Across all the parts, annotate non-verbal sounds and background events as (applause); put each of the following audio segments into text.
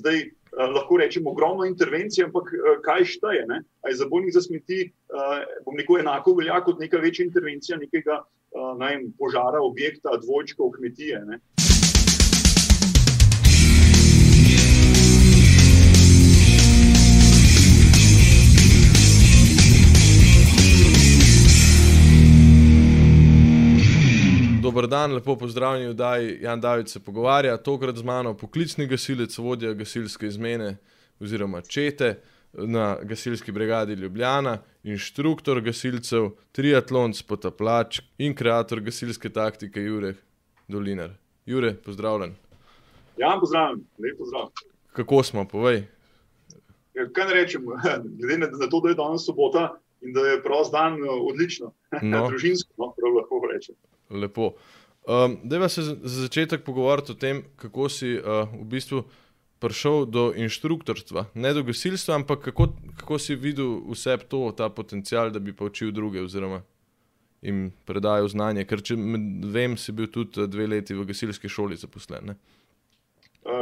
zdaj uh, lahko rečemo ogromno intervencij, ampak uh, kaj šteje? Ne? A je za bojnik za smeti, uh, bom rekel, enako velja kot neka večja intervencija nekega uh, ne vem, požara, objekta, dvojčkov, kmetije. Ne? Dober dan, lepo pozdravljeni, da je Jan David se pogovarja, tokrat z mano poklicni gasilec, vodja gasilske izmene oziroma čete na gasilski brigadi Ljubljana, inštruktor gasilcev, triatlonc, potaplač in kreator gasilske taktike Jure Dolinar. Jure, pozdravljen. Ja, pozdravljen, lep pozdrav. Kako smo, povej? Ja, kaj ne rečem, (laughs) glede na to, da je danes sobota in da je prost dan, odlično. No. (laughs) Družinsko, no, prav lahko rečem. Lepo. Um, Deva se za začetek pogovoriti o tem, kako si uh, v bistvu prišel do inštruktorstva, ne do gasilstva, ampak kako, kako si videl vse to, ta potencial, da bi pa učil druge oziroma jim predajal znanje. Ker če vem, si bil tudi dve leti v gasilski šoli zaposlen. Ne?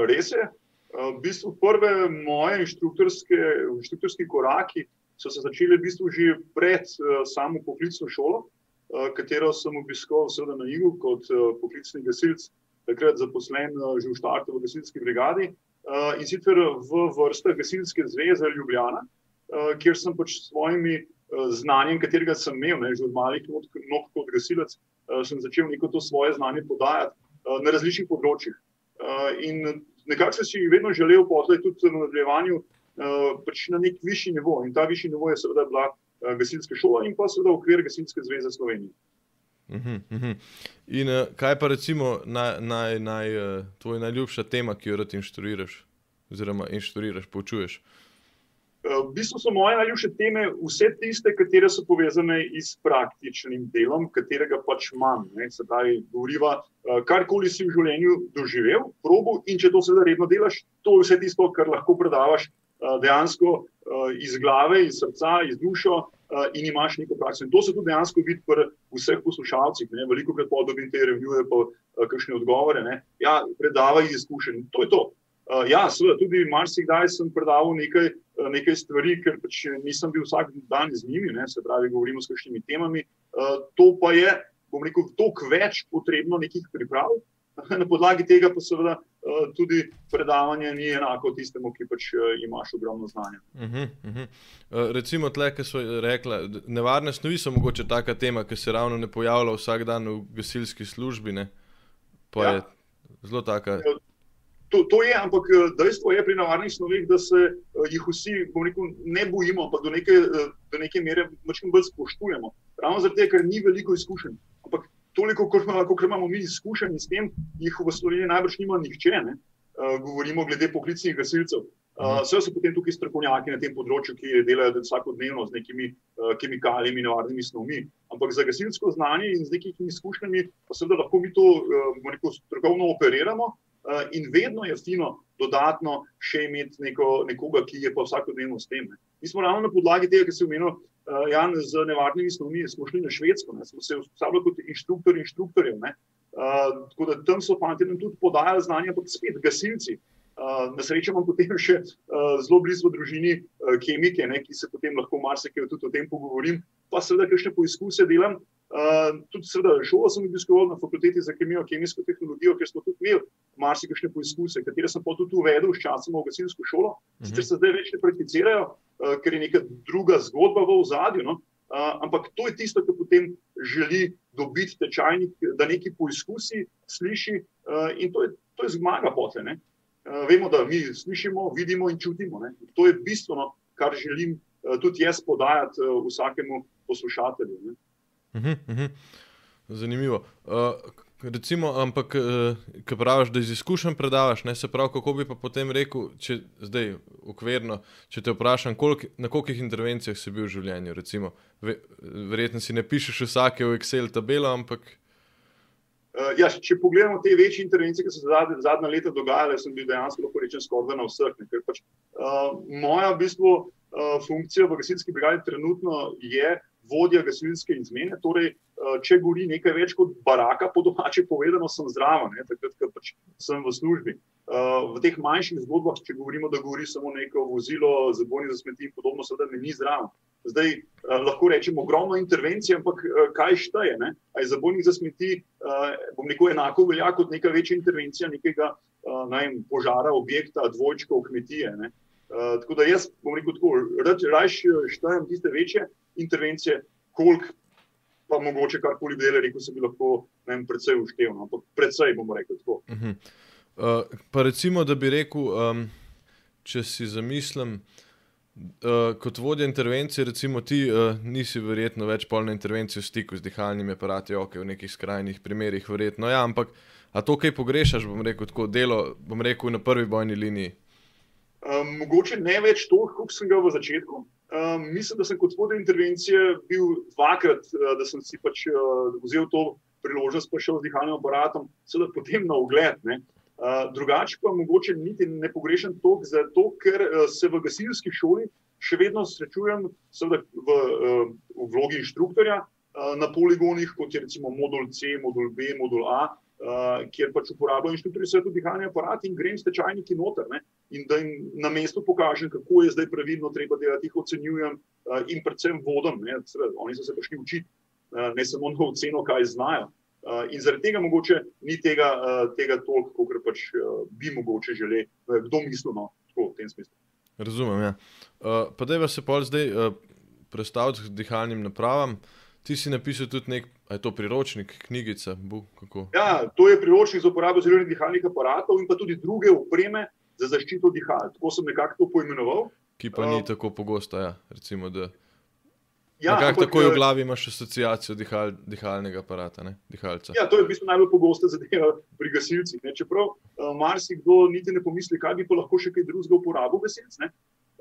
Res je. V bistvu prve moje inštruktorske, inštruktorske koraki so se začeli v bistvu že pred samo poklicno šolo. Eh, katero sem obiskal seveda na Igu kot eh, poklicni gasilc, takrat zaposlen eh, že v štartu v gasilski brigadi in sicer v vrstah gasilske zveze Ljubljana, kjer sem pač s svojimi znanjem, katerega sem imel ne, že od malih nog kot gasilec, sem začel neko to svoje znanje podajati na različnih področjih. In nekako sem si vedno želel potlej tudi v nadaljevanju pač na nek višji nivo in ta višji nivo je seveda bila Eh, gasilske šole in pa seveda okvir Gasilske zveze Slovenije. Uh -huh, uh -huh. In uh, kaj pa recimo naj, naj, naj, uh, tvoj najljubša tema, ki jo rad inštruiraš, oziroma inštruiraš, poučuješ? V bistvu so moje najljubše teme vse tiste, katere so povezane s praktičnim delom, katerega pač imam. Ne, se pravi, govoriva, karkoli si v življenju doživel, probu in če to seveda redno delaš, to je vse tisto, kar lahko predavaš dejansko iz glave, iz srca, iz dušo, uh, in imaš neko prakso. In to se tudi dejansko vidi pri vseh poslušalcih. Ne? Veliko krat podobim te revije, pa uh, kakšne odgovore. Ne? Ja, predavaj izkušenj. To je to. Uh, ja, seveda, tudi marsikdaj sem predaval nekaj, uh, nekaj stvari, ker pač nisem bil vsak dan z njimi, ne? se pravi, govorimo s kakšnimi temami. Uh, to pa je, bom rekel, toliko več potrebno nekih priprav. (laughs) Na podlagi tega pa seveda Eh, tudi predavanje ni enako tistemu, ki pač eh, imaš ogromno znanja. Uh -huh, uh -huh. Recimo, tle, ki so rekli, nevarne snovi so mogoče taka tema, ki se ravno ne pojavlja vsak dan v gasilski službi. Ne? Pa ja. je zelo taka. To, to je, ampak dejstvo je pri nevarnih snovih, da se jih vsi rekel, ne bojimo, pa do neke, do neke mere bolj spoštujemo. Ravno zato, ker ni veliko izkušenj. Ampak toliko, kot imamo, imamo mi izkušenj s tem, jih v Sloveniji najbrž nima nihče. Ne? Uh, govorimo glede poklicnih gasilcev. Uh, Vse so potem tukaj strokovnjaki na tem področju, ki delajo vsakodnevno z nekimi uh, kemikalijami, nevarnimi snovmi. Ampak za gasilsko znanje in z nekimi izkušnjami, pa seveda lahko mi to uh, strokovno operiramo. Uh, in vedno je fino dodatno še imeti neko, nekoga, ki je pa vsakodnevno s tem. Ne. Mi smo ravno na podlagi tega, ki se omenil, uh, Jan, z nevarnimi snovmi, smo šli na Švedsko, ne, smo se usposabljali kot inštruktori inštruktorjev. Uh, tako da tam so fanti nam tudi podajali znanje, ampak spet gasilci. Uh, na srečo imam potem še uh, zelo blizu družini uh, kemike, ne, ki se potem lahko marsikaj tudi o tem pogovorim, pa seveda kakšne poizkuse delam. Uh, tudi, seveda, šolo sem obiskoval na fakulteti za kemijo, kemijsko tehnologijo, kjer smo tudi imeli marsikaj poizkuse, katere sem pa tudi uvedel s časom v gasilsko šolo. Sicer uh -huh. se zdaj več ne prakticirajo, uh, ker je neka druga zgodba v ozadju. No? Uh, ampak to je tisto, kar potem želi dobiti tečajnik, da nekaj poizkusi, sliši uh, in to je, to je zmaga pote. Uh, vemo, da mi slišimo, vidimo in čutimo. Ne? To je bistveno, kar želim uh, tudi jaz podajati uh, vsakemu poslušatelju. Uh -huh, uh -huh. Zanimivo. Uh, recimo, ampak, uh, ki praviš, da iz izkušenj predavaš, ne se pravi, kako bi pa potem rekel, če zdaj ukvirno, če te vprašam, kolik, na kolikih intervencijah si bil v življenju. Recimo, ve, verjetno si ne pišeš vsake v Excel tabelo, ampak. Uh, ja, če pogledamo te večje intervencije, ki so se zadnje, zadnje leta dogajale, sem bil dejansko lahko rečen skoraj na vseh. Ne, pač, uh, moja v bistvu, uh, funkcija v gasilski brigadi trenutno je, vodja gasilske izmene. Torej, eh, če govori nekaj več kot baraka, po domače povedano, sem zraven, takrat, ko pač sem v službi. Uh, v teh manjših zgodbah, če govorimo, da govori samo neko vozilo, zabojni za smeti in podobno, seveda me ni zraven. Zdaj uh, lahko rečemo ogromno intervencij, ampak uh, kaj šteje? Ali zabojnik za smeti, uh, bom rekel, enako velja kot neka večja intervencija nekega uh, ne vem, požara, objekta, dvojčkov, kmetije. Uh, tako da jaz bom rekel tako, raje štejem tiste večje intervencije, koliko pa mogoče karkoli dela, rekel sem, bi lahko vem, predvsej uštevno, ampak predvsej bomo rekli tako. Uh -huh. uh, pa recimo, da bi rekel, um, če si zamislim. Uh, kot vodja intervencije, recimo ti, uh, nisi verjetno več polna intervencija v stiku z dihalnimi aparati, ok, v nekih skrajnih primerih, verjetno. Ja, ampak, a to, kaj pogrešaš, bom rekel, tako delo, bom rekel, na prvi bojni liniji? Um, mogoče ne več to, kot sem ga v začetku, Um, mislim, da sem kot voditelj intervencije bil dvakrat, uh, da sem si pač uh, vzel to priložnost, pa šel z dihalnim aparatom, seveda potem na ogled. Uh, drugače pa mogoče niti ne pogrešam to, zato ker uh, se v gasilski šoli še vedno srečujem v, uh, v vlogi inštruktorja na poligonih, kot je recimo modul C, modul B, modul A, uh, kjer pač uporabljajo inštruktorji vse to dihalni aparat in grem s tečajniki noter. Ne? In da jim na mestu pokažem, kako je zdaj pravilno treba delati, jih ocenjujem uh, in predvsem vodom. Oni so se prišli učiti, uh, ne samo na oceno, kaj znajo. Uh, in zaradi tega mogoče ni tega, uh, tega toliko, kot pač, uh, bi mogoče želeli, uh, kdo misli no, v tem smislu. Razumem. Ja. Uh, pa da je se pol zdaj uh, predstaviti dihalnim napravam. Uh, Ti si napisal tudi nek, je to priročnik, knjigica. Bu, ja, to je priročnik za uporabo zelenih dihalnih aparatov in pa tudi druge opreme za zaščito dihal. Tako sem nekako to poimenoval. Ki pa ni uh, tako pogosta. Ja, recimo, da, ja, ampak, takoj v eh, glavi imaš asociacijo dihal, dihalnega aparata. Ne, ja, to je v bistvu najbolj pogosta zadeva pri gasilcih. Ne. Čeprav uh, marsikdo niti ne pomisli, kaj bi pa lahko še kaj drugega uporabil gasilc.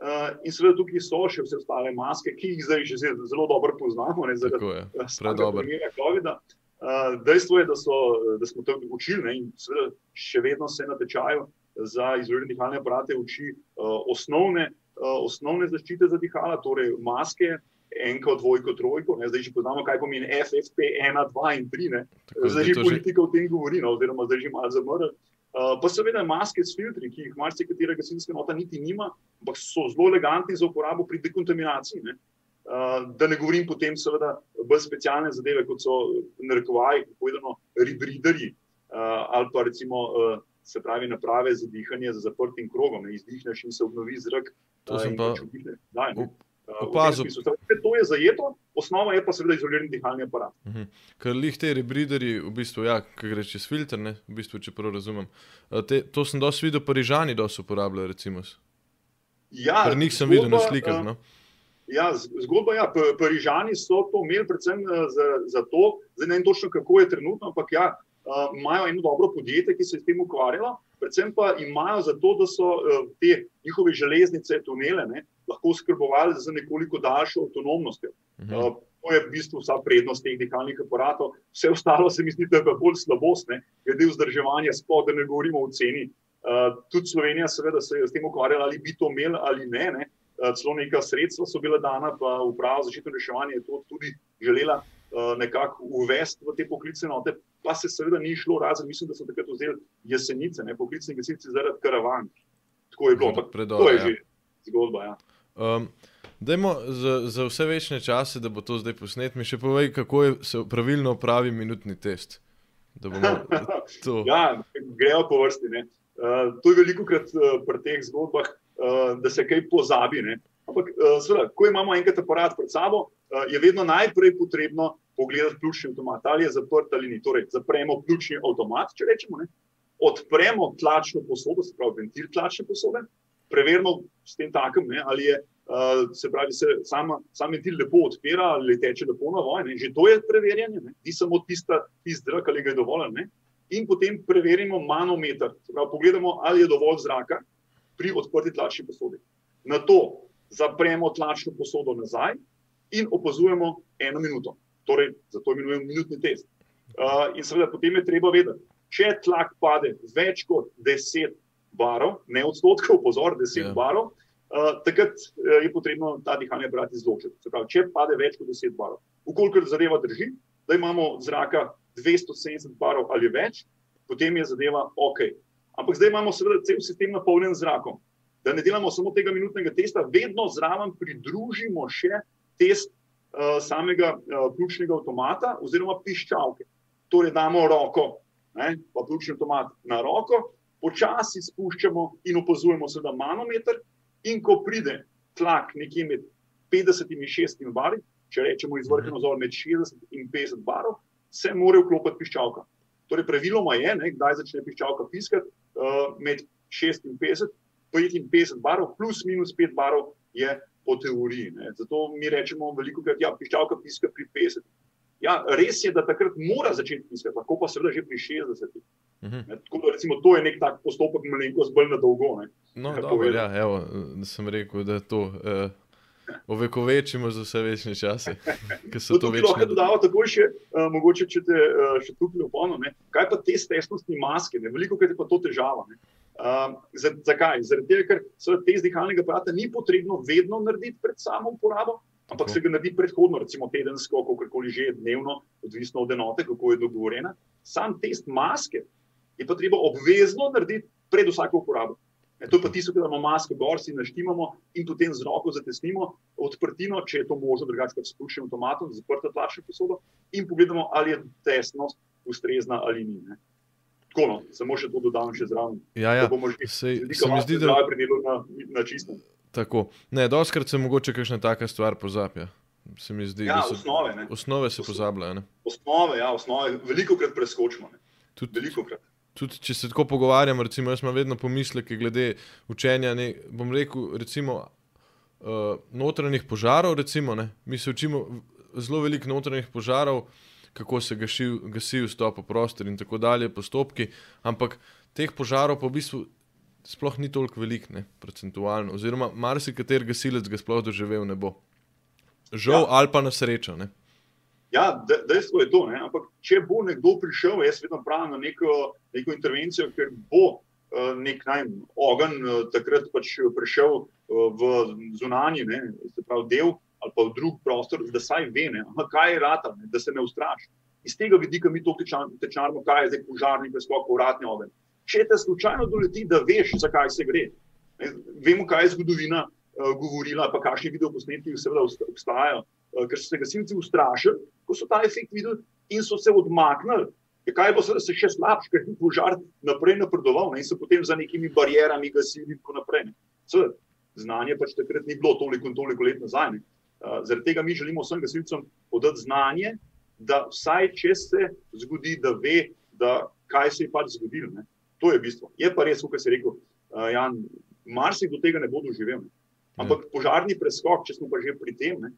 Uh, in seveda tukaj so še vse ostale maske, ki jih zdaj že zelo dobro poznamo, ne zaradi tega, da je COVID. Uh, dejstvo je, da, so, da smo to učili ne, in seveda še vedno se na tečaju za izvedene dihalne aparate uči uh, osnovne, uh, osnovne zaščite za dihala, torej maske, enko, dvojko, trojko. Ne, zdaj že poznamo, kaj pomeni FFP 1, 2 in 3. Zdaj že politika že... o tem govori, no, oziroma zdaj že malo zamrl. Uh, pa seveda maske s filtri, ki jih marsikatera gasilska nota niti nima, ampak so zelo elegantni za uporabo pri dekontaminaciji. Ne? Uh, da ne govorim potem, seveda, bolj specialne zadeve, kot so narekovaji, kako povedano, ribrideri uh, ali pa recimo, uh, se pravi, naprave za dihanje z zaprtim krogom, ne izdihneš in se obnovi zrak. To uh, sem pa. Opazil. Uh, to je zajeto, osnova je pa seveda izoliran dihalni aparat. Uh mhm. -huh. Ker jih te rebrideri, v bistvu, ja, ki gre čez filter, ne, v bistvu, če prav razumem. Te, to sem dosti videl, parižani dosti uporabljajo. Recimo. Ja, Ker njih sem zgodba, videl na slikah. No? Ja, zgodba je, ja, parižani so to imeli predvsem za, za to, zdaj ne vem točno, kako je trenutno, ampak ja, imajo eno dobro podjetje, ki se je s tem ukvarjalo, predvsem pa imajo za to, da so te njihove železnice, tunele, ne, lahko skrbovali za nekoliko daljšo avtonomnost. Uh -huh. uh, to je v bistvu vsa prednost teh dihalnih aparatov. Vse ostalo se mi zdi, da je bolj slabost, ne? glede vzdrževanja, sploh da ne govorimo o ceni. Uh, tudi Slovenija, seveda, se je s tem ukvarjala, ali bi to imeli ali ne. ne? Uh, celo neka sredstva so bila dana, pa uprava za zaščito in reševanje je to tudi želela nekako uvesti v te poklicne note, pa se seveda ni šlo, razen mislim, da so takrat vzeli jesenice, ne poklicne gasilce zaradi karavan. Tako je bilo, ampak to je ja. že zgodba. Ja. Um, dajmo za, za vse večne čase, da bo to zdaj posnet, mi še povej, kako je, se pravilno pravi minutni test. (laughs) ja, grejo po vrsti. Uh, to je veliko krat uh, pri teh zgodbah, uh, da se kaj pozabi. Ne? Ampak, uh, seveda, ko imamo enkrat aparat pred sabo, uh, je vedno najprej potrebno pogledati ključni avtomat, ali je zaprt ali ni. Torej, zapremo ključni avtomat, če rečemo, ne? odpremo tlačno posodo, se pravi, ventil tlačne posode, preverimo s tem takem, ne, ali je, uh, se pravi, se sama, sam ventil lepo odpira ali teče lepo na vojni. Že to je preverjanje, ne, ni samo tista, tist zrak, ali ga je dovolj. Ne. In potem preverimo manometer, pravi, pogledamo, ali je dovolj zraka pri odprti tlačni posodi. Na to zapremo tlačno posodo nazaj in opazujemo eno minuto. Torej, zato imenujemo minutni test. Uh, in seveda, potem je treba vedeti, če tlak pade več kot 10 barov, ne odstotkov, pozor, 10 yeah. Ja. barov, uh, takrat uh, je potrebno ta dihalni aparat izločiti. Pravi, če pade več kot 10 barov, ukolikor zadeva drži, da imamo zraka 270 barov ali več, potem je zadeva ok. Ampak zdaj imamo seveda cel sistem napolnjen z zrakom. Da ne delamo samo tega minutnega testa, vedno zraven pridružimo še test uh, samega uh, ključnega avtomata oziroma piščalke. Torej, damo roko, ne, pa ključni avtomat na roko, počasi spuščamo in opazujemo seveda manometer, in ko pride tlak nekje med 50 in 60 bari, če rečemo izvršeno zor med 60 in 50 barov, se mora vklopiti piščalka. Torej, praviloma je, ne, kdaj začne piščalka piskati, uh, med 56 in 55 barov, plus minus 5 barov je po teoriji. Ne. Zato mi rečemo veliko krat, ja, piščalka piska pri 50. Ja, res je, da takrat mora začeti piskati, lahko pa seveda že pri 60. Uh -huh. ne, tako, da, recimo, to je nek tak postopek, malenkost bolj na dolgo. Ne, no, dobro, ja, evo, sem rekel, da je to. Uh... Ovekovečimo za vse večne čase. (laughs) To to večne... lahko dodamo tako še, uh, mogoče če te uh, še tukaj opomnim. Kaj pa te stresnosti maske? Ne? Veliko krat je pa to težava. Uh, zakaj? Zaradi tega, ker se te zdihalnega aparata ni potrebno vedno narediti pred samo uporabo, ampak se ga naredi predhodno, recimo tedensko, kako že dnevno, odvisno od enote, kako je dogovorjena. Sam test maske je pa treba obvezno narediti pred vsako uporabo. E, to je pa tisto, da imamo maske, gor si naštimamo in potem z roko zatesnimo odprtino, če je to možno, drugače pa spuščamo tomatom, zaprto tlačno posodo in pogledamo, ali je tesnost ustrezna ali ni. Ne. Tako, no, samo še to dodam še zraven. Ja, ja. Se, se mi zdi, da je to na, na čistem. Tako. Ne, doskrat se mogoče kakšna taka stvar pozablja. Se mi zdi, ja, so osnove. Osnove se pozabljajo. Osnove, ja, osnove. Veliko krat preskočimo. Tudi, veliko krat tudi če se tako pogovarjamo, recimo, jaz imam vedno pomisleke glede učenja. Ne, bom rekel, recimo, uh, notranjih požarov. Recimo, Mi se učimo zelo veliko notranjih požarov, kako se gasi, gasi vstop v prostor in tako dalje, postopki. Ampak teh požarov pa v bistvu sploh ni toliko velik, ne, procentualno. Oziroma, marsikateri gasilec ga sploh doživel ne bo. Žal ja. ali pa na srečo. Ne. Ja, dejstvo je to. Ne? Ampak, če bo nekdo prišel, jaz vedno pravim na neko, neko intervencijo, ker bo uh, nek naj, ogen uh, takrat pač prišel uh, v zunanji, ne? se pravi, del ali pa v drug prostor, da saj ve, kaj je rata, ne? da se ne ustraši. Iz tega vidika mi to tečemo, kaj je zdaj požarni preskok, uradni ogen. Če te slučajno doleti, da veš, zakaj se gre. Ne? Vemo, kaj je zgodovina uh, govorila, pa kakšni videoposnetki seveda obstajajo. Uh, ker so se gasilci ustrašili, ko so ta efekt videli in so se odmaknili. Je kaj bo se še slabše, ker je požar naprej napredoval ne? in so potem za nekimi barijami gasili in tako naprej. Seveda, znanje pač takrat ni bilo toliko in toliko let nazaj. Uh, zaradi tega mi želimo vsem gasilcem podati znanje, da vsaj če se zgodi, da ve, da kaj se je pač zgodilo. Ne? To je bistvo. Je pa res, kot si rekel, uh, Jan, marsikdo tega ne bo doživel. Ne? Ampak požarni preskok, če smo pa že pri tem, ne?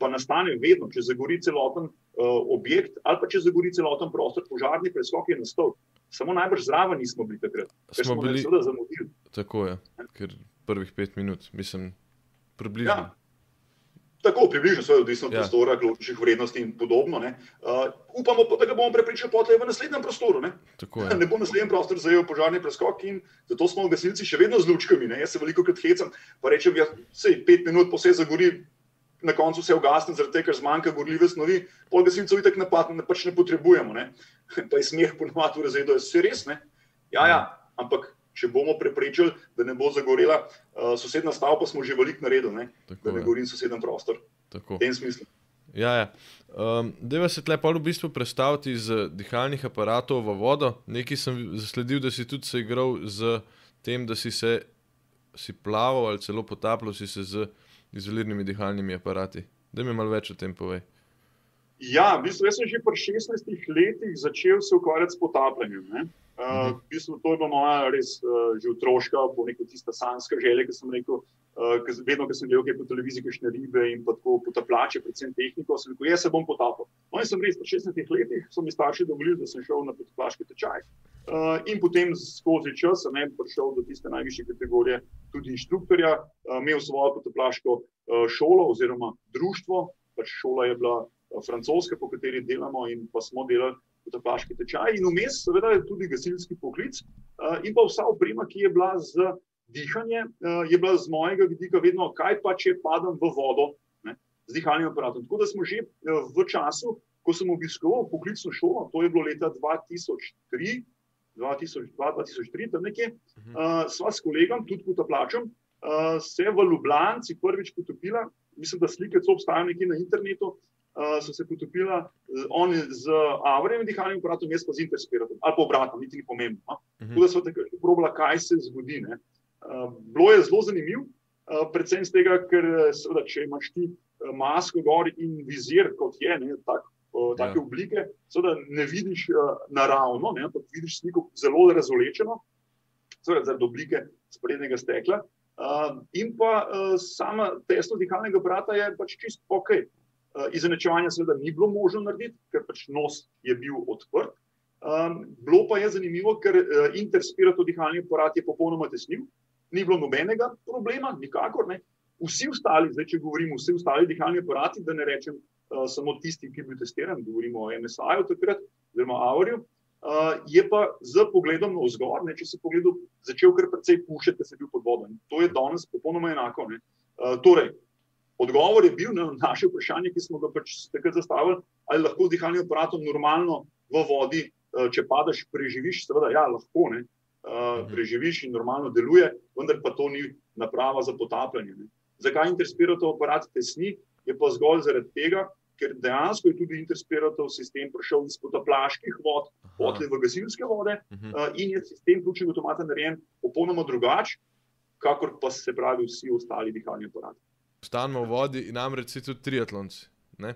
pa nastane vedno, če zagori celoten uh, objekt ali pa če zagori celoten prostor, požarni preskok je nastal. Samo najbrž zraven nismo bili takrat, ker smo, smo bili zelo zamudili. Tako je, ker prvih pet minut, mislim, približno. Ja. Tako, približno, so odvisno od ja. prostora, ključnih vrednosti in podobno. Uh, upamo pa, da ga bomo prepričali potlej v naslednjem prostoru. Ne, (laughs) ne bo naslednji prostor zajel požarni preskok in zato smo gasilci še vedno z lučkami. Ne. Jaz se veliko krat hecam, pa rečem, da ja, se pet minut po vse zagori, na koncu se ugasne, zaradi tega, ker zmanjka gorljive snovi, pol gasilcev itak napad, ne, pač ne potrebujemo. Ne? (laughs) Pa je smeh ponovadi v razredu, da je vse res. Ne? Ja, ja, ampak če bomo preprečili, da ne bo zagorela uh, sosedna stavba, smo že veliko naredili, da ne govorim soseden prostor. Tako. V tem smislu. Ja, ja. Um, Deva se tle pa v bistvu predstaviti iz dihalnih aparatov v vodo. Nekaj sem zasledil, da si tudi se igral z tem, da si se si plaval ali celo potapljal si se z izolirnimi dihalnimi aparati. Da mi malo več o tem povej. Ja, v bistvu, jaz sem že pri 16 letih začel se ukvarjati s potapljanjem. Uh, uh, v bistvu, to je bila moja res uh, že otroška, bo neko tista sanska želja, ki sem rekel. Uh, vedno, ko sem gledal po televiziji, kakšne ribe in tako potapljače, predvsem tehniko, sem rekel, jaz se bom potapal. No, in sem res pri 16 letih, so mi starši dovolili, da sem šel na potapljaški tečaj. Uh, in potem skozi čas sem prišel do tiste najvišje kategorije, tudi inštruktorja, uh, imel svojo potapljaško uh, šolo oziroma društvo, pač šola je bila francoska, po kateri delamo in pa smo delali potapljaški tečaj. In vmes, seveda, tudi gasilski poklic uh, in pa vsa oprema, ki je bila z dihanje uh, je bila z mojega vidika vedno, kaj pa če padem v vodo ne, z dihalnim aparatom. Tako da smo že uh, v času, ko sem obiskoval poklicno šolo, to je bilo leta 2003, 2002-2003, tam nekje, uh, sva s kolegom, tudi pod plačom, uh, se v Ljubljani prvič potopila. Mislim, da slike so obstajale nekje na internetu. Uh, so se potopila, uh, oni z avrem dihalnim aparatom, jaz pa z interspiratom, ali pa obratno, niti ni pomembno. No? Uh -huh. Tako da so takrat probala, kaj se zgodi. Uh, bilo je zelo zanimivo, uh, predvsem z tega, ker seveda, če imaš ti uh, masko gor in vizir, kot je, ne, tak, take ja. oblike, seveda ne vidiš uh, naravno, ne, ampak vidiš sliko zelo razolečeno, seveda zaradi oblike sprednjega stekla. Uh, in pa uh, sama tesno dihalnega aparata je pač čisto ok. Uh, izenačevanja seveda ni bilo možno narediti, ker pač nos je bil odprt. Um, bilo pa je zanimivo, ker uh, interspirato dihalni aparat je popolnoma tesnil, ni bilo nobenega problema, nikakor ne. Vsi ostali, zdaj če govorimo, vsi ostali dihalni aparati, da ne rečem uh, samo tisti, ki je bil testiran, govorimo o MSI-ju takrat, oziroma Auriju, uh, je pa z pogledom na vzgor, ne, če si pogledal, začel kar precej pušiti, ker se je bil pod vodom. To je danes popolnoma enako. Uh, torej, odgovor je bil na naše vprašanje, ki smo ga pač takrat zastavili, ali lahko z dihalnim aparatom normalno v vodi, uh, če padeš, preživiš, seveda, ja, lahko ne. Uh, preživiš in normalno deluje, vendar pa to ni naprava za potapljanje. Ne. Zakaj interspirato aparat tesni? Je pa zgolj zaradi tega, ker dejansko je tudi interspiratov sistem prišel iz potaplaških vod, potle v gasilske vode uh -huh. uh, in je sistem ključnega avtomata narejen popolnoma drugače, kakor pa se pravi vsi ostali dihalni aparati. Stanemo v vodi in namreč si tudi triatlonci. Ja,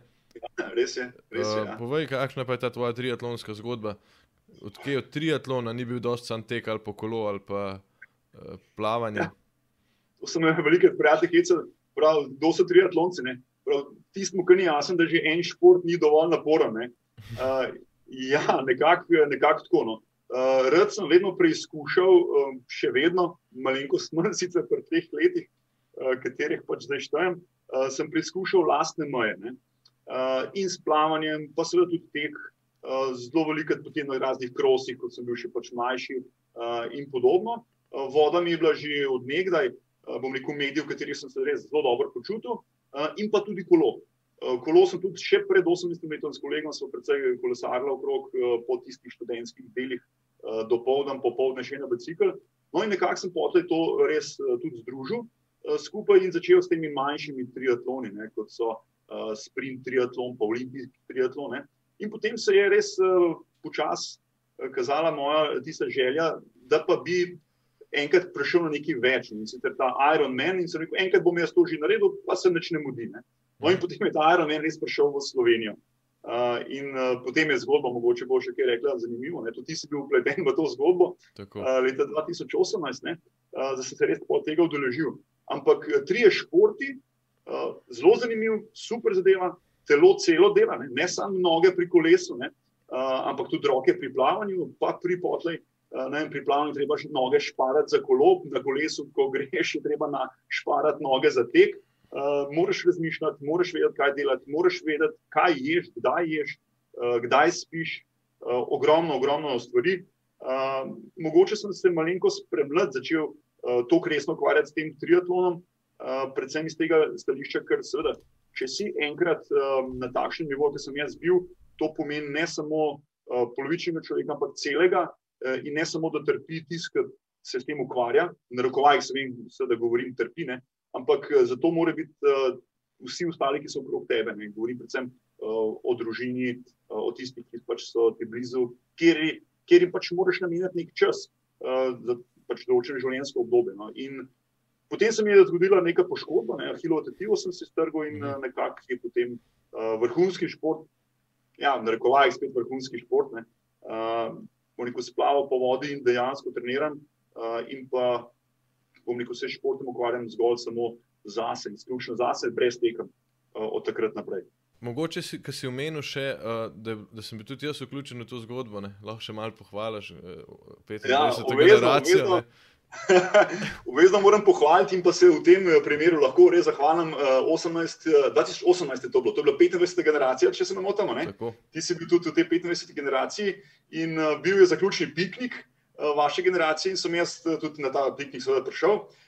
res je. Res je uh, ja. Povej, kakšna pa je ta tvoja triatlonska zgodba? Odkje od triatlona ni bil dosti sam tek ali po kolo ali pa uh, plavanje? Ja. To sem imel veliko prijateljev, prav, kdo so triatlonci. Ne? Tisti, ki ni jasno, da že en šport ni dovolj naporen. Ne? Uh, ja, nekako nekak tako. No. Uh, rad sem vedno preizkušal, um, še vedno, malenko smrt, (laughs) sicer pri teh letih, uh, katerih pač zdaj štejem, uh, sem preizkušal lastne meje. Uh, in s plavanjem, pa seveda tudi tek, uh, zelo veliko potem na raznih krosih, kot sem bil še pač mlajši uh, in podobno. Uh, voda mi je bila že odnegdaj, uh, bom rekel, medij, v katerih sem se res zelo dobro počutil. Eh, in pa tudi kolo. Eh, kolo sem tudi še pred 18 leti s kolegom, smo precej kolesarili okrog eh, po tistih študentskih delih, do povdan, popoldne še na bicikl. No, in nekako sem potem to res tudi združil skupaj in začel s temi manjšimi triatloni, ne, kot so sprint triatlon, pa olimpijski triatlon. Ne. In potem se je res počasi kazala moja tista želja, da pa bi enkrat prišel na nekaj več. In sicer ta Iron Man, in se rekel, enkrat bom jaz to že naredil, pa se neč ne mudi. Ne? No, in potem je ta Iron Man res prišel v Slovenijo. Uh, in uh, potem je zgodba, mogoče bo še kaj rekla, zanimivo. Tudi ti si bil upleten v to zgodbo uh, leta 2018, uh, da si se res tega udeležil. Ampak tri je športi, uh, zelo zanimiv, super zadeva, telo celo dela, ne, ne samo noge pri kolesu, ne, uh, ampak tudi roke pri plavanju, pa pri potlej. Eh, ne, pri plavanju treba še noge šparati za kolo, na kolesu, ko (laughs) greš, je treba šparati noge za tek. Uh, moraš razmišljati, moraš vedeti, kaj delati, moraš vedeti, kaj ješ, kdaj ješ, uh, kdaj spiš. Uh, ogromno, ogromno stvari. Uh, mogoče sem se malenko spremljal, začel uh, to resno ukvarjati s tem triatlonom, uh, predvsem iz tega stališča, ker seveda, če si enkrat uh, na takšnem nivoju, kot sem jaz bil, to pomeni ne samo polovičnega človeka, ampak celega. Eh, in ne samo, da trpi tisti, ki se s tem ukvarja, na rokovajih se vem, da govorim trpine, ampak eh, zato mora biti vsi ostali, ki so okrog tebe. Ne? Govorim predvsem o družini, o tistih, ki pač so ti blizu, kjer, kjer jim pač moraš nameniti nek čas pač določeno življenjsko obdobje. No? In potem se mi je zgodila neka poškodba, ne? filotetivo sem se strgal in uh, nekako je potem uh, vrhunski šport, ja, na rokovajih spet vrhunski šport. Uh, bom rekel, splaval po vodi in dejansko treniram, uh, in pa bom rekel, se športom ukvarjam zgolj samo zase, izključno zase, brez tekem uh, od takrat naprej. Mogoče, ki si omenil še, uh, da, da sem bil tudi jaz vključen v to zgodbo, ne? lahko še malo pohvališ, uh, 25 ja, generacijo. Obvezno (laughs) moram pohvaliti in pa se v tem eh, primeru lahko res zahvalim. 18, eh, 2018 eh, je to bilo, to je bila 25. generacija, če se ne motim. Ti si bil tudi v tej 25. generaciji in bil je zaključni piknik vaše generacije in sem jaz tudi na ta piknik seveda prišel. Uh,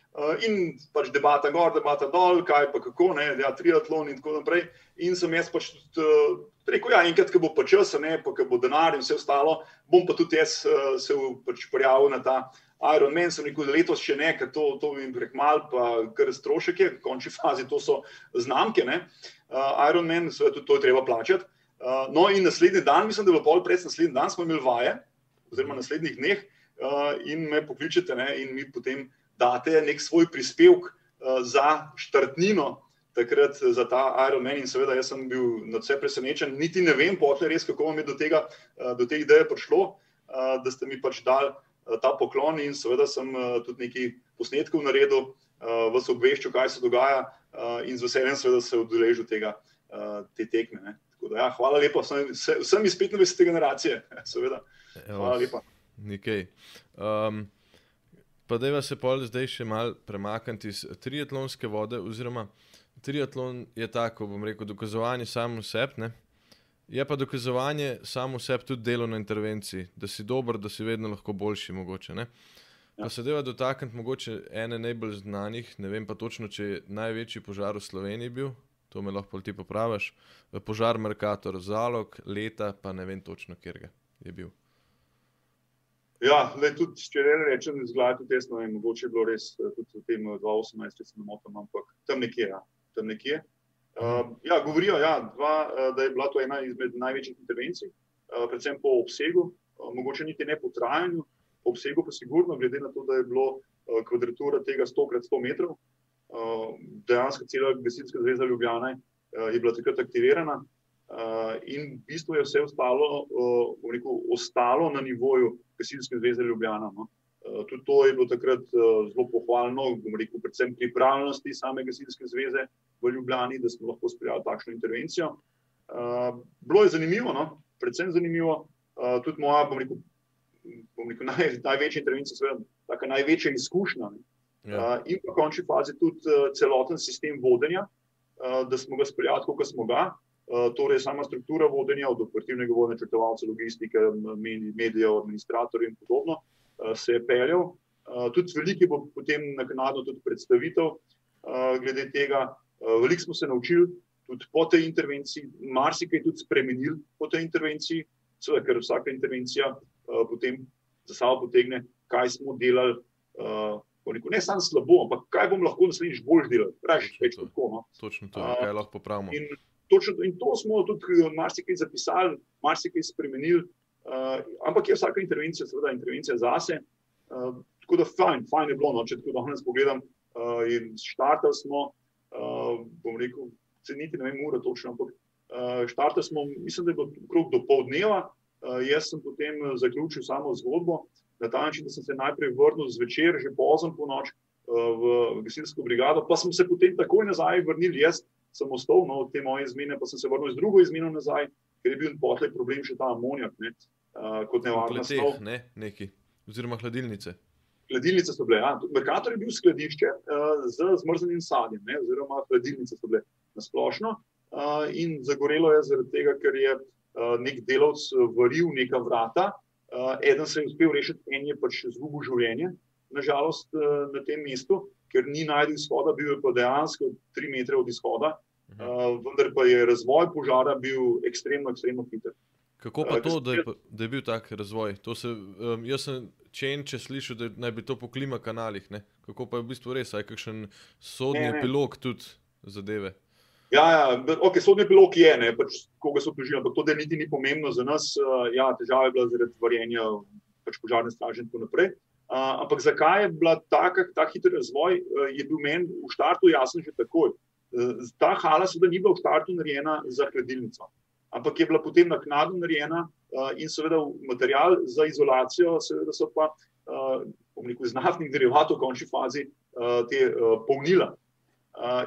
in pač debata gor, debata dol, kaj pa kako, ne, ja, triatlon in tako naprej. In sem jaz pač tudi uh, rekel, ja, enkrat, ko bo pa čas, ne, pa ko bo denar in vse ostalo, bom pa tudi jaz uh, se pač prijavil na ta Iron Man. Sem rekel, letos še ne, ker to, to bi jim prekmal, pa kar strošek je, končni (laughs) fazi to so znamke, ne. Uh, Iron Man, seveda tudi to je treba plačati. Uh, no in naslednji dan, mislim, da bilo pol pred naslednji dan, smo imeli vaje, oziroma naslednjih dneh, uh, in me pokličete ne, in mi potem date nek svoj prispevek uh, za štartnino. Takrat za ta Ironman, in seveda, jaz sem bil na vse presenečen, niti ne vem, potem res, kako vam je do, tega, uh, do te ideje prišlo, da ste mi pač dali ta poklon, in seveda sem tudi nekaj posnetkov naredil, vas obveščal, kaj se dogaja, in z veseljem seveda se udeležil tega, te tekme. Da, ja, hvala lepa, sem, sem iz 25. generacije, (laughs) seveda. Hvala lepa. Nekaj. Um, Pa da se pol zdaj še mal premakniti iz triatlonske vode, oziroma triatlon je tako, bom rekel, dokazovanje samo sebi. Je pa dokazovanje samo sebi tudi delo na intervenciji, da si dober, da si vedno lahko boljši. Mogoče, ja. Pa se deva dotakniti mogoče ene najbolj znanih, ne vem pa točno, če je največji požar v Sloveniji bil, to me lahko ti popraviš. Požar Merkator, zalog, leta, pa ne vem točno, kjer je bil. Ja, le, tudi, če ne rečem, zgleda tudi tesno, in mogoče je bilo res eh, tudi v tem 2018, če se ne motim, ampak tam nekje. Ja, tam nekje. Uh, ja, govorijo, ja, dva, eh, da je bila to ena izmed največjih intervencij, uh, predvsem po obsegu, uh, mogoče niti ne po trajanju, po obsegu pa sigurno, glede na to, da je bilo uh, kvadratura tega 100 krat 100 metrov. Uh, dejansko cela gasilska zveza Ljubljana uh, je bila takrat aktivirana. Uh, in v bistvu je vse ostalo, uh, rekel, ostalo na nivoju Gasilske zveze Ljubljana. No. Uh, tudi to je bilo takrat uh, zelo pohvalno, rekel, predvsem pripravljenosti same Gasilske zveze v Ljubljani, da smo lahko sprejeli takšno intervencijo. Uh, bilo je zanimivo, no? predvsem zanimivo, uh, tudi moja, bom rekel, bom rekel (laughs) naj, največja intervencija, seveda, taka največja izkušnja. Ja. Uh, in v končni fazi tudi uh, celoten sistem vodenja, uh, da smo ga spreljali, kot smo ga. Eh, torej sama struktura vodenja, od operativnega vodenja, načrtovalca, logistike, medijev, administratorjev in podobno, eh, se je peljal. Eh, tudi veliko bo potem naknadno tudi predstavitev glede tega. Veliko smo se naučili tudi po tej intervenciji, marsikaj tudi spremenili po tej intervenciji, seveda, ker vsaka intervencija potem za sabo potegne, kaj smo delali. Ne samo slabo, ampak kaj bomo lahko naslednjič bolj delali, reči več kot tako. No. Točno to, kaj lahko popravimo. In Točno, in to smo tudi marsikaj zapisali, marsikaj spremenili, uh, ampak je vsaka intervencija, seveda, intervencija zase. Uh, tako da, fajn, fajn je bilo, no, če tako danes pogledam. Uh, in štartali smo, uh, bom rekel, se niti ne vem, ura točno, ampak uh, štartali smo, mislim, da je bilo krog do pol dneva. Uh, jaz sem potem zaključil samo zgodbo na ta način, da sem se najprej vrnil zvečer, že pozno po noč uh, v gasilsko brigado, pa sem se potem takoj nazaj vrnil jaz sem ostal no, od te moje izmene, pa sem se vrnil z drugo izmeno nazaj, ker je bil potlej problem še ta amonijak, ne, uh, kot nevarna stvar. Ne, neki, oziroma hladilnice. Hladilnice so bile. Ja. Merkator je bil skladišče uh, z zmrznjenim sadjem, ne, oziroma hladilnice so bile na splošno. Uh, in zagorelo je zaradi tega, ker je uh, nek delavc varil neka vrata. Uh, eden se je uspel rešiti, en je pač izgubil življenje, nažalost, uh, na tem mestu, ker ni najdel izhoda, bil je pa dejansko tri metre od izhoda. Uh, vendar pa je razvoj požara bil ekstremno, ekstremno hiter. Kako pa uh, to, da je, da je bil tak razvoj? Se, um, jaz sem čen, če slišal, da naj bi to po klima kanalih. Ne? Kako pa je v bistvu res, aj kakšen sodni epilog tudi zadeve? Ja, ja okay, sodni epilog je, ne, pač, koga so tožili, ampak to, da niti ni pomembno za nas. Uh, ja, težava je bila zaradi varjenja pač požarne straže in tako naprej. Uh, ampak zakaj je bil ta hiter razvoj, uh, je bil meni v štartu jasen že takoj. Eh, ta hala seveda ni bila v startu narejena za hladilnico, ampak je bila potem naknadno narejena uh, in seveda material za izolacijo, seveda so pa, bom rekel, iz naftnih derivatov v končni fazi te polnila.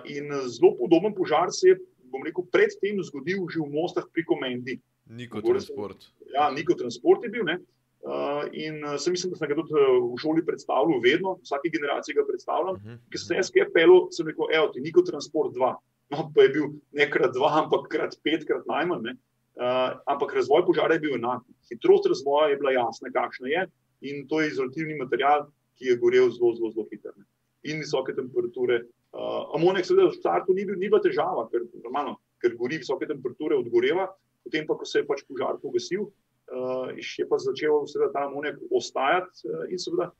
In zelo podoben požar se je, bom rekel, predtem zgodil že v Mostah pri Komendi. Niko transport. Ja, Niko transport je bil. Ne? Uh, in uh, sem mislim, da sem ga tudi uh, v šoli predstavljal, vedno, vsake generacije ga predstavljam. Uh -huh. Ker sem jaz kaj pelil, sem rekel, evo, ti niko transport dva. No, pa je bil ne krat dva, ampak krat pet, krat najmanj. Uh, ampak razvoj požara je bil enak. Hitrost razvoja je bila jasna, kakšna je, in to je izolativni material, ki je gorel zelo, zelo, zelo hitro. in visoke temperature. Uh, amoniak, seveda, v startu ni, bil, ni bila težava, ker, normalno, ker gori visoke temperature, odgoreva, potem pa, ko se je pač požar pogasil, je pa začel seveda, ta amoniak ostajati uh, in seveda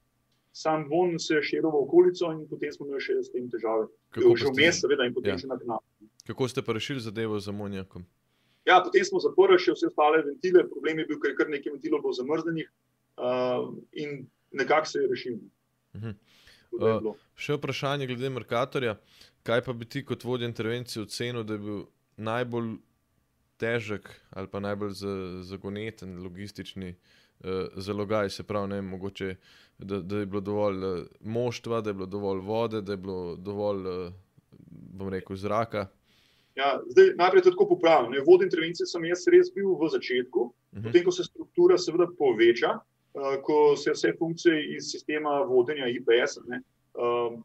sam von se je širil v okolico in potem smo imeli še s tem težave. Kako že vmes, seveda, in potem ja. še na knap. Kako ste pa rešili zadevo z amoniakom? Ja, potem smo zaprli še vse ostale ventile, problem je bil, ker je kar nekaj ventilov bilo zamrznenih uh, in nekako se je rešil. Uh -huh. Uh, še vprašanje glede Merkatorja. Kaj pa bi ti kot vodja intervencije ocenil, da je bil najbolj težek ali pa najbolj zagoneten logistični uh, zalogaj? Se pravi, ne, mogoče, da, da je bilo dovolj uh, moštva, da je bilo dovolj vode, da je bilo dovolj, uh, bom rekel, zraka. Ja, zdaj, najprej tako popravim. Vodja intervencije sem jaz res bil v začetku, uh mhm. -huh. potem ko se struktura seveda poveča. Eh, ko se vse funkcije iz sistema vodenja IPS, ne,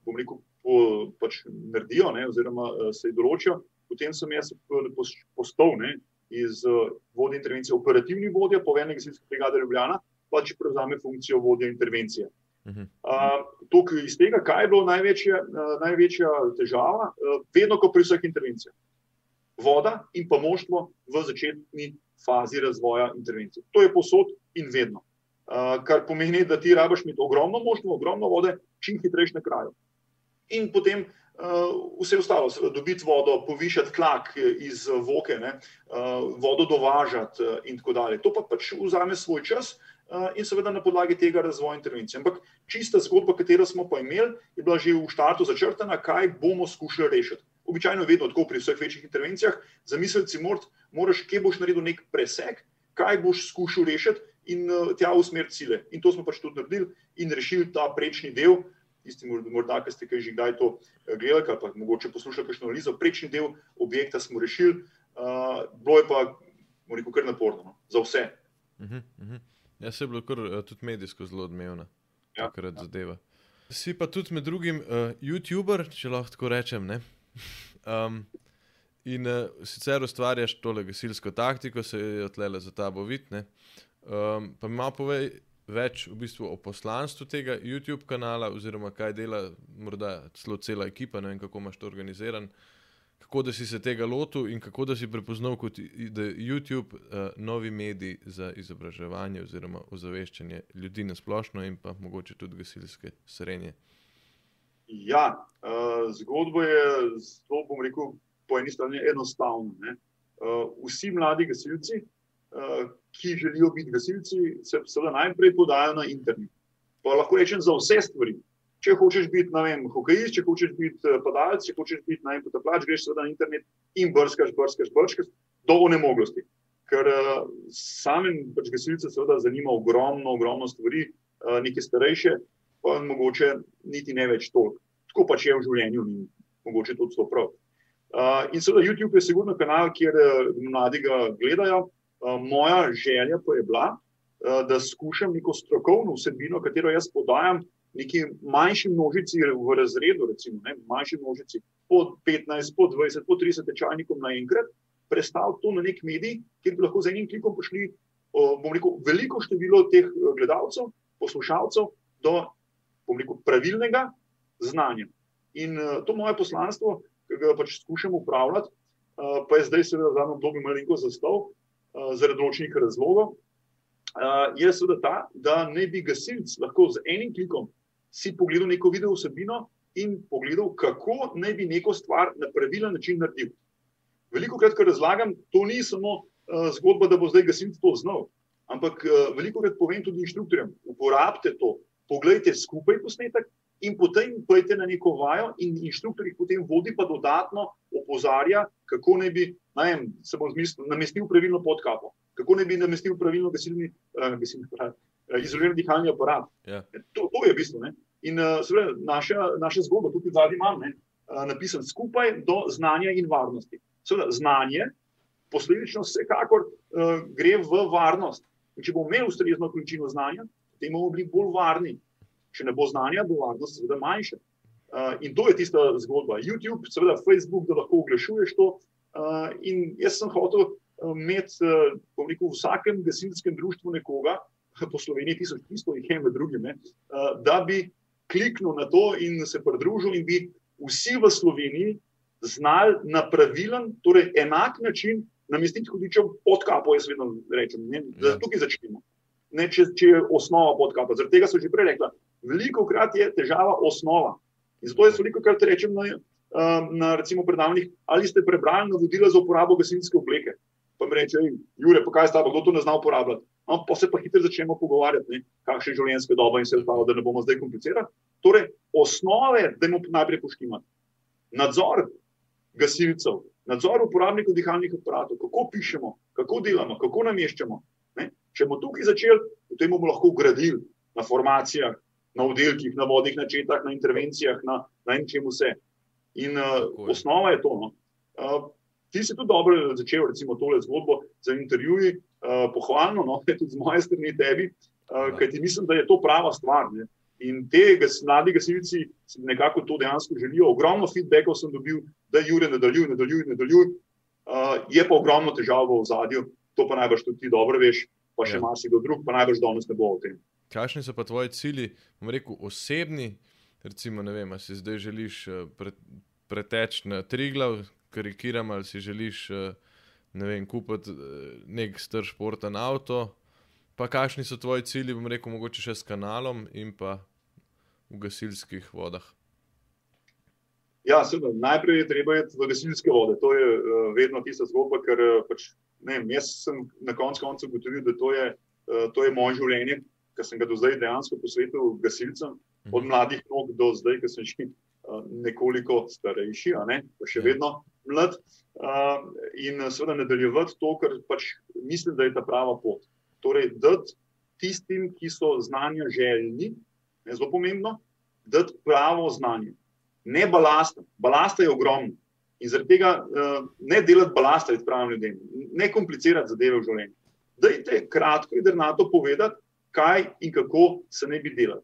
bom rekel, po, pač naredijo, ne, oziroma eh, se določijo, potem sem jaz postal ne, iz eh, vodje intervencije operativni vodja, povednik Zimske brigade Ljubljana, pač prevzame funkcijo vodja intervencije. Uh, iz tega, kaj je bilo največja, uh, največja težava, uh, vedno, ko pri vseh intervencijah. Voda in pa moštvo v začetni fazi razvoja intervencije. To je posod in vedno kar pomeni, da ti rabiš imeti ogromno možnosti, ogromno vode, čim hitrejš na kraju. In potem uh, vse ostalo, dobiti vodo, povišati tlak iz voke, ne, uh, vodo dovažati uh, in tako dalje. To pa pač vzame svoj čas uh, in seveda na podlagi tega razvoja intervencije. Ampak čista zgodba, katero smo pa imeli, je bila že v štartu začrtana, kaj bomo skušali rešiti. Običajno je vedno tako pri vseh večjih intervencijah, zamisliti si moraš, kje boš naredil nek preseg, kaj boš skušal rešiti in uh, tja v smer cilje. In to smo pač tudi naredili in rešili ta prečni del. Tisti, morda, ki ste že kdaj to eh, gledali, pa mogoče poslušali kakšno analizo, prečni del objekta smo rešili, uh, bilo je pa, moram reči, kar naporno no, za vse. Uh -huh, uh -huh. Ja, se je bilo kar tudi medijsko zelo odmevno, ja, takrat ja. zadeva. Si pa tudi med drugim uh, YouTuber, če lahko tako rečem. (laughs) um, in uh, sicer ustvarjaš tole gasilsko taktiko, se je odlele za ta bovit. Um, pa mi malo povej več v bistvu o poslanstvu tega YouTube kanala, oziroma kaj dela, morda celo cela ekipa, ne vem kako imaš to organiziran. Kako da si se tega lotil in kako da si prepoznal, je YouTube uh, novi medij za izobraževanje oziroma ozaveščanje ljudi na splošno in pa mogoče tudi gasilske srednje. Ja, uh, zgodba je, to bom rekel, po eni strani enostavna. Uh, vsi mladi gasilci, ki želijo biti gasilci, se seveda najprej podajo na internet. Pa lahko rečem za vse stvari. Če hočeš biti, ne vem, hokejist, če hočeš biti eh, padalec, če hočeš biti naj potapljač, greš seveda na internet in brskaš, brskaš, brskaš do onemoglosti. Ker uh, samim pač gasilcem seveda zanima ogromno, ogromno stvari, uh, nekaj starejše, pa mogoče niti ne več toliko. Tako pač je v življenju in mogoče tudi to prav. Uh, in seveda YouTube je sigurno kanal, kjer uh, mladi ga gledajo. Eh, moja želja pa je bila, eh, da skušam neko strokovno vsebino, katero jaz podajam neki manjši množici v razredu, recimo ne, manjši množici po 15, po 20, po 30 tečajnikom naenkrat, predstaviti to na nek medij, kjer bi lahko z enim klikom prišli rekel, veliko število teh eh, gledalcev, poslušalcev do rekel, pravilnega znanja. In to moje poslanstvo, ki ga pač skušam upravljati, pa je zdaj seveda v zadnjem obdobju malenko zastav, Eh, zaradi določenih razlogov, eh, je seveda ta, da ne bi gasilc lahko z enim klikom si pogledal neko video vsebino in pogledal, kako naj bi neko stvar na pravilen način naredil. Veliko krat, ko razlagam, to ni samo uh, zgodba, da bo zdaj gasilc to znal, ampak uh, veliko krat povem tudi inštruktorjem: uporabite to, pogledajte skupaj posnetek in potem pojdite na neko vajo, in inštruktor jih potem vodi, pa dodatno opozarja, kako naj bi najem, se bo zmislil, namestil pravilno podkapo, kako naj bi namestil pravilno gasilni, uh, gasilni uh, izolirani dihalni aparat. Yeah. Ja. To, to je bistvo. Ne? In uh, seveda, naša, naša zgodba, tukaj zadnji imam, ne, uh, napisan skupaj do znanja in varnosti. Seveda, znanje, posledično, vsekakor uh, gre v varnost. In če bomo imeli ustrezno količino znanja, potem bomo bili bolj varni. Če ne bo znanja, bo varnost seveda manjša. Uh, in to je tista zgodba. YouTube, seveda Facebook, da lahko oglašuješ to, Uh, in jaz sem hotel uh, imeti uh, v vsakem gasilskem društvu nekoga, (laughs) po Sloveniji, 1300 jih je med drugim, ne, uh, da bi kliknil na to in se pridružil, in bi vsi v Sloveniji znali na pravilen, torej enak način namestiti hudičev pod kapo. Jaz vedno rečem, ne, da ja. tukaj začnemo. Ne, če, če je osnova pod kapo. Zaradi tega so že prej rekla, veliko krat je težava osnova. In zato jaz veliko krat rečem na, na recimo predavanjih, ali ste prebrali navodila za uporabo gasilske obleke. Pa mi reče, Jure, pa kaj sta, kdo to ne zna uporabljati. No, pa se pa hitro začnemo pogovarjati, kakšne je življenjske dobe in se vstalo, da ne bomo zdaj komplicirali. Torej, osnove, da imamo najprej poštimati. Nadzor gasilcev, nadzor uporabnikov dihalnih aparatov, kako pišemo, kako delamo, kako nameščamo. Ne? Če bomo tukaj začeli, potem bomo lahko gradili na formacijah, na oddelkih, na vodnih načetah, na intervencijah, na, na čem vse. In uh, osnova je to. No? Uh, ti si tudi dobro začel, recimo, tole zgodbo za intervjuji, uh, pohvalno, no? (laughs) tudi z moje strani tebi, uh, ker ti mislim, da je to prava stvar. Ne? In te mladi gasilci nekako to dejansko želijo. Ogromno feedbackov sem dobil, da je Jure nadaljuj, nadaljuj, nadaljuj. Uh, je pa ogromno težav v zadju, to pa najbrž tudi ti dobro veš, pa še ja. marsikdo drug, pa najbrž danes ne bo o tem. Kakšni so pa tvoji cilji, bom rekel, osebni? Recimo, ne vem, si zdaj želiš pre, preteči na tri glav, karikiram, ali si želiš ne vem, kupiti nek star športen avto. Pa kakšni so tvoji cilji, bom rekel, mogoče še s kanalom in pa v gasilskih vodah? Ja, seveda, najprej je treba iti v gasilske vode. To je uh, vedno tista zgodba, ker uh, pač, ne, jaz sem na koncu ugotovil, da to je, uh, to je moje življenje, ki sem ga do zdaj dejansko posvetil gasilcem, mhm. od mladih nog do zdaj, ki sem že uh, nekoliko starejši, a ne, pa še ja. vedno mlad. Uh, in seveda nadaljevati to, ker pač mislim, da je ta prava pot torej dati tistim, ki so znanja željni, je zelo pomembno, dati pravo znanje. Ne balast, balasta je ogromno. In zaradi tega uh, ne delati balasta med pravim ljudem, ne komplicirati zadeve v življenju. Dajte kratko in drnato povedati, kaj in kako se ne bi delali.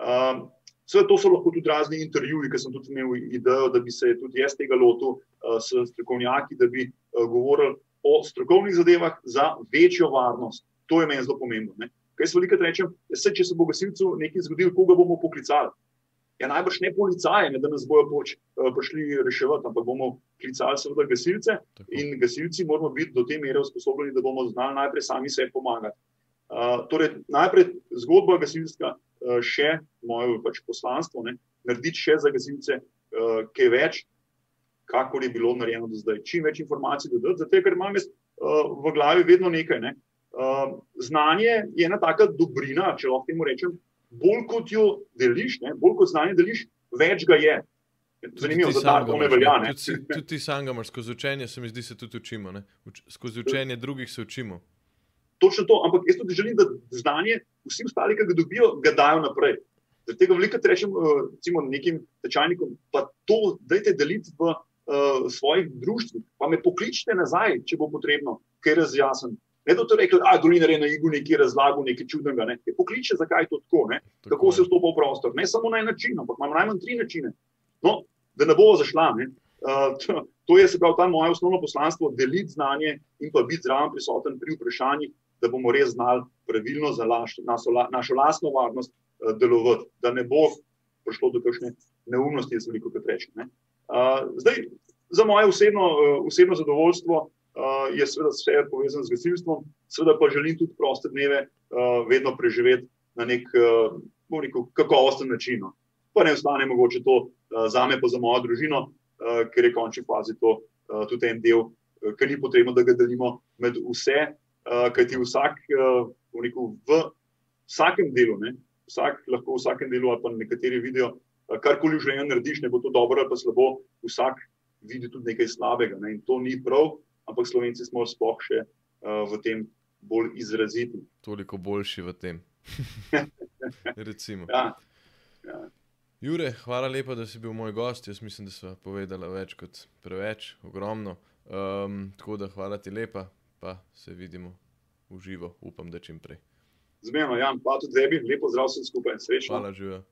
Um, Vse to so lahko tudi razni intervjuji, ki sem tudi imel idejo, da bi se tudi jaz tega lotil uh, s strokovnjaki, da bi uh, govorili o strokovnih zadevah za večjo varnost. To je meni zelo pomembno. Ne? Kaj se veliko rečem, se, če se bo gasilcu nekaj zgodilo, koga bomo poklicali? Ja, najbrž ne policaje, ne, da nas bojo poč, uh, prišli reševati, ampak bomo klicali seveda gasilce Tako. in gasilci moramo biti do te mere usposobljeni, da bomo znali najprej sami sebi pomagati. Uh, torej, najprej zgodba gasilska, uh, še moje pač poslanstvo, ne, narediti še za gasilce, uh, kaj več, kako je bilo narejeno do zdaj. Čim več informacij dodati, zato ker imam jaz uh, v glavi vedno nekaj. Ne. Uh, znanje je ena taka dobrina, če lahko temu rečem. Bolj kot jo deliš, ne, bolj kot znanje deliš, več ga je. Zanimivo, da to ne velja. Ne. Tudi, tudi ti sam ga imaš, skozi učenje se mi zdi, se tudi učimo. Uč, skozi učenje drugih se učimo. Točno to, ampak jaz tudi želim, da znanje vsi ostali, ki ga dobijo, ga dajo naprej. Zaradi tega veliko rečem uh, nekim tečajnikom, pa to dajte deliti v uh, svojih društvih, pa me pokličite nazaj, če bo potrebno, ker je razjasen. Ne da to reče, da je Dolinar na Igu nekaj razlagal, nekaj čudnega. Ne. Pokliče, zakaj je to tako, tako kako se vstopa v prostor. Ne samo na en način, ampak imamo najmanj tri načine. No, da ne bo zašla. Ne. Uh, to, to je se pravi ta moje osnovno poslanstvo, deliti znanje in pa biti zraven prisoten pri vprašanjih, da bomo res znali pravilno za laš, našo, našo lastno varnost uh, delovati, da ne bo prišlo do kakšne neumnosti, jaz veliko krat rečem. Uh, za moje osebno, uh, osebno zadovoljstvo uh, je seveda vse povezano z gasilstvom, seveda pa želim tudi proste dneve uh, vedno preživeti na nek uh, kakovosten način. No. Pa ne ostane mogoče to uh, za me, pa za mojo družino, uh, ker je končni fazi to uh, tudi en del, ker ni potrebno, da ga delimo med vse, uh, kajti vsak, uh, rekel, v vsakem delu, ne, vsak lahko v vsakem delu, ali pa nekateri vidijo, uh, karkoli v življenju narediš, ne bo to dobro ali pa slabo, vsak vidi tudi nekaj slabega ne, in to ni prav ampak slovenci smo sploh še uh, v tem bolj izraziti. Toliko boljši v tem. (laughs) ja. Ja. Jure, hvala lepa, da si bil moj gost. Jaz mislim, da smo povedali več kot preveč, ogromno. Um, tako da hvala ti lepa, pa se vidimo v živo, upam, da čim prej. Zmerno, Jan, pa tudi tebi, lepo zdrav vsem skupaj, srečno. Hvala, živijo.